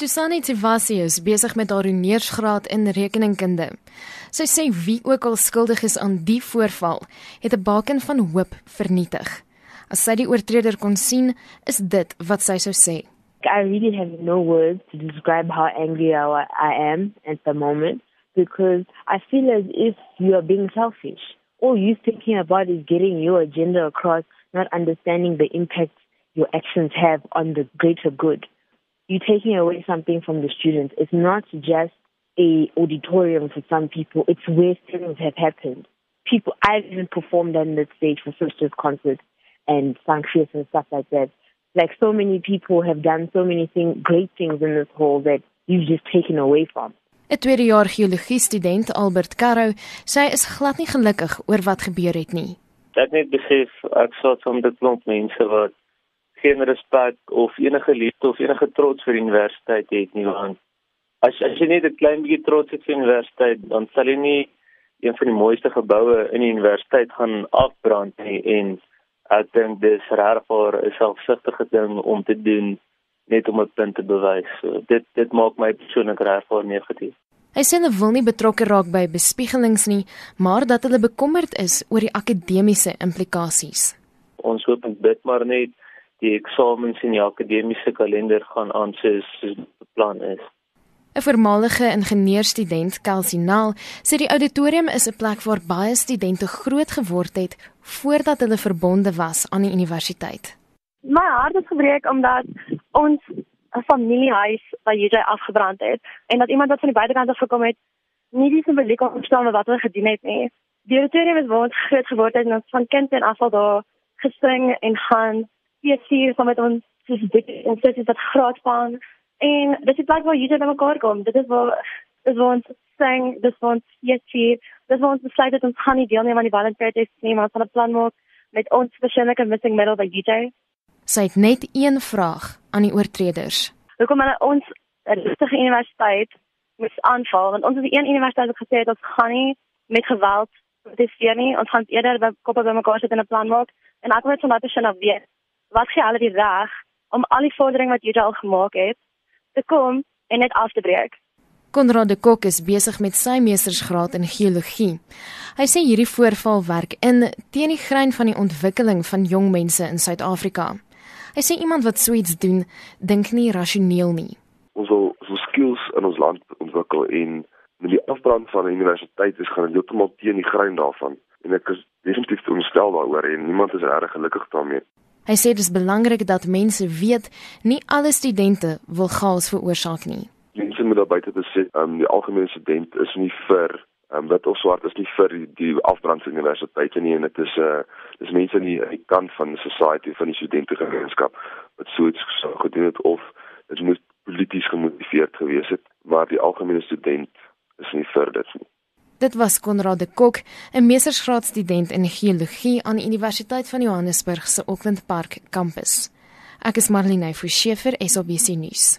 Tusani Tivasi is besig met haar honeursgraad in rekeningkunde. Sy sê wie ook al skuldig is aan die voorval, het 'n baken van hoop vernietig. As sy die oortreder kon sien, is dit wat sy sou sê. I really have no words to describe how angry I am at the moment because I feel as if you are being selfish. All you're thinking about is getting your agenda across, not understanding the impact your actions have on the greater good. You're taking away something from the students. It's not just a auditorium for some people. It's where things have happened. People, I've even performed on the stage for sisters concerts and functions and stuff like that. Like so many people have done so many things, great things in this hall that you've just taken away from. 'n Tweede jaar geologie student Albert Karro sê is glad nie gelukkig oor wat gebeur het nie. Ek net besef ek sou van dit klomp mense wat geen respek of enige liefde of enige trots vir universiteit het nie want as as jy net 'n klein bietjie trots het vir universiteit dan sal jy nie een van die mooiste geboue in die universiteit gaan afbrand nie en ek dink dis regtig 'n selfsugtige ding om te doen net om 'n punt te bewys. So dit dit maak my persoonlik regtig negatief. Hy sê hulle wil nie betrokke raak by bespiegelings nie, maar dat hulle bekommerd is oor die akademiese implikasies. Ons hoop dit maar net die eksamens in die akademiese kalender gaan aan soos beplan is. 'n Voormalige ingenieurstudent, Kelsey Nal, sê die auditorium is 'n plek waar baie studente groot geword het voordat hulle verbonde was aan die universiteit. My hart is gebreek omdat ons 'n familiehuis by JJ afgebrand het en dat iemand wat van die buitekant af gekom het nie die simboliek verstaan wat hulle gedoen het nie. Die auditorium is waar ons groot geword het en ons van kind en af al daar gesing en gaan feesvier saam met ons soos dit ons sê dit graad van en dit is plek waar jy net mekaar kom. Dit is waar dis waar ons sing dis waar ons feesvier dis waar ons besluit dat ons gaan nie deelneem aan die Valentine Day nie maar ons gaan 'n plan maak met ons verskillende missing middle by DJ sy het net een vraag aan die oortreders. Hoekom hulle ons 'n rustige universiteit moet aanval? Want ons is die een universiteit wat gesê het ons gaan nie met geweld protesteer nie. Ons gaan eerder by koppe bymekaar sit en 'n plan maak. En ek wil net van daardie sin af weet wat gee hulle die reg om al die vordering wat Juda al gemaak het te kom en net af te breek. Konrad de Kok is besig met sy meestersgraad in geologie. Hy sê hierdie voorval werk in teen die grein van die ontwikkeling van jong mense in Suid-Afrika. Hy sê iemand wat so iets doen, dink nie rasioneel nie. Ons wil so skills in ons land ontwikkel en met die afbrand van 'n universiteit is gaan heeltemal teen die grein daarvan en ek is definitief ontstel daaroor en niemand is reg gelukkig daarmee. Hy sê dit is belangrik dat mense weet nie alle studente wil chaos veroorsaak nie. Mense moet daar buite besit, um, die algemene student is nie vir um, wit of swart is nie vir die, die afbrand van universiteite nie en dit is 'n uh, dis mense aan die, die kant van die society van die studentegemeenskap wat so iets so gedoen het of dit moet polities gemotiveerd gewees het, maar die algemene student is nie vir dit nie. Dit was Konrad de Kok, 'n meestersgraadstudent in geologie aan die Universiteit van Johannesburg se Auckland Park kampus. Ek is Marlene Forsiefer, SABC nuus.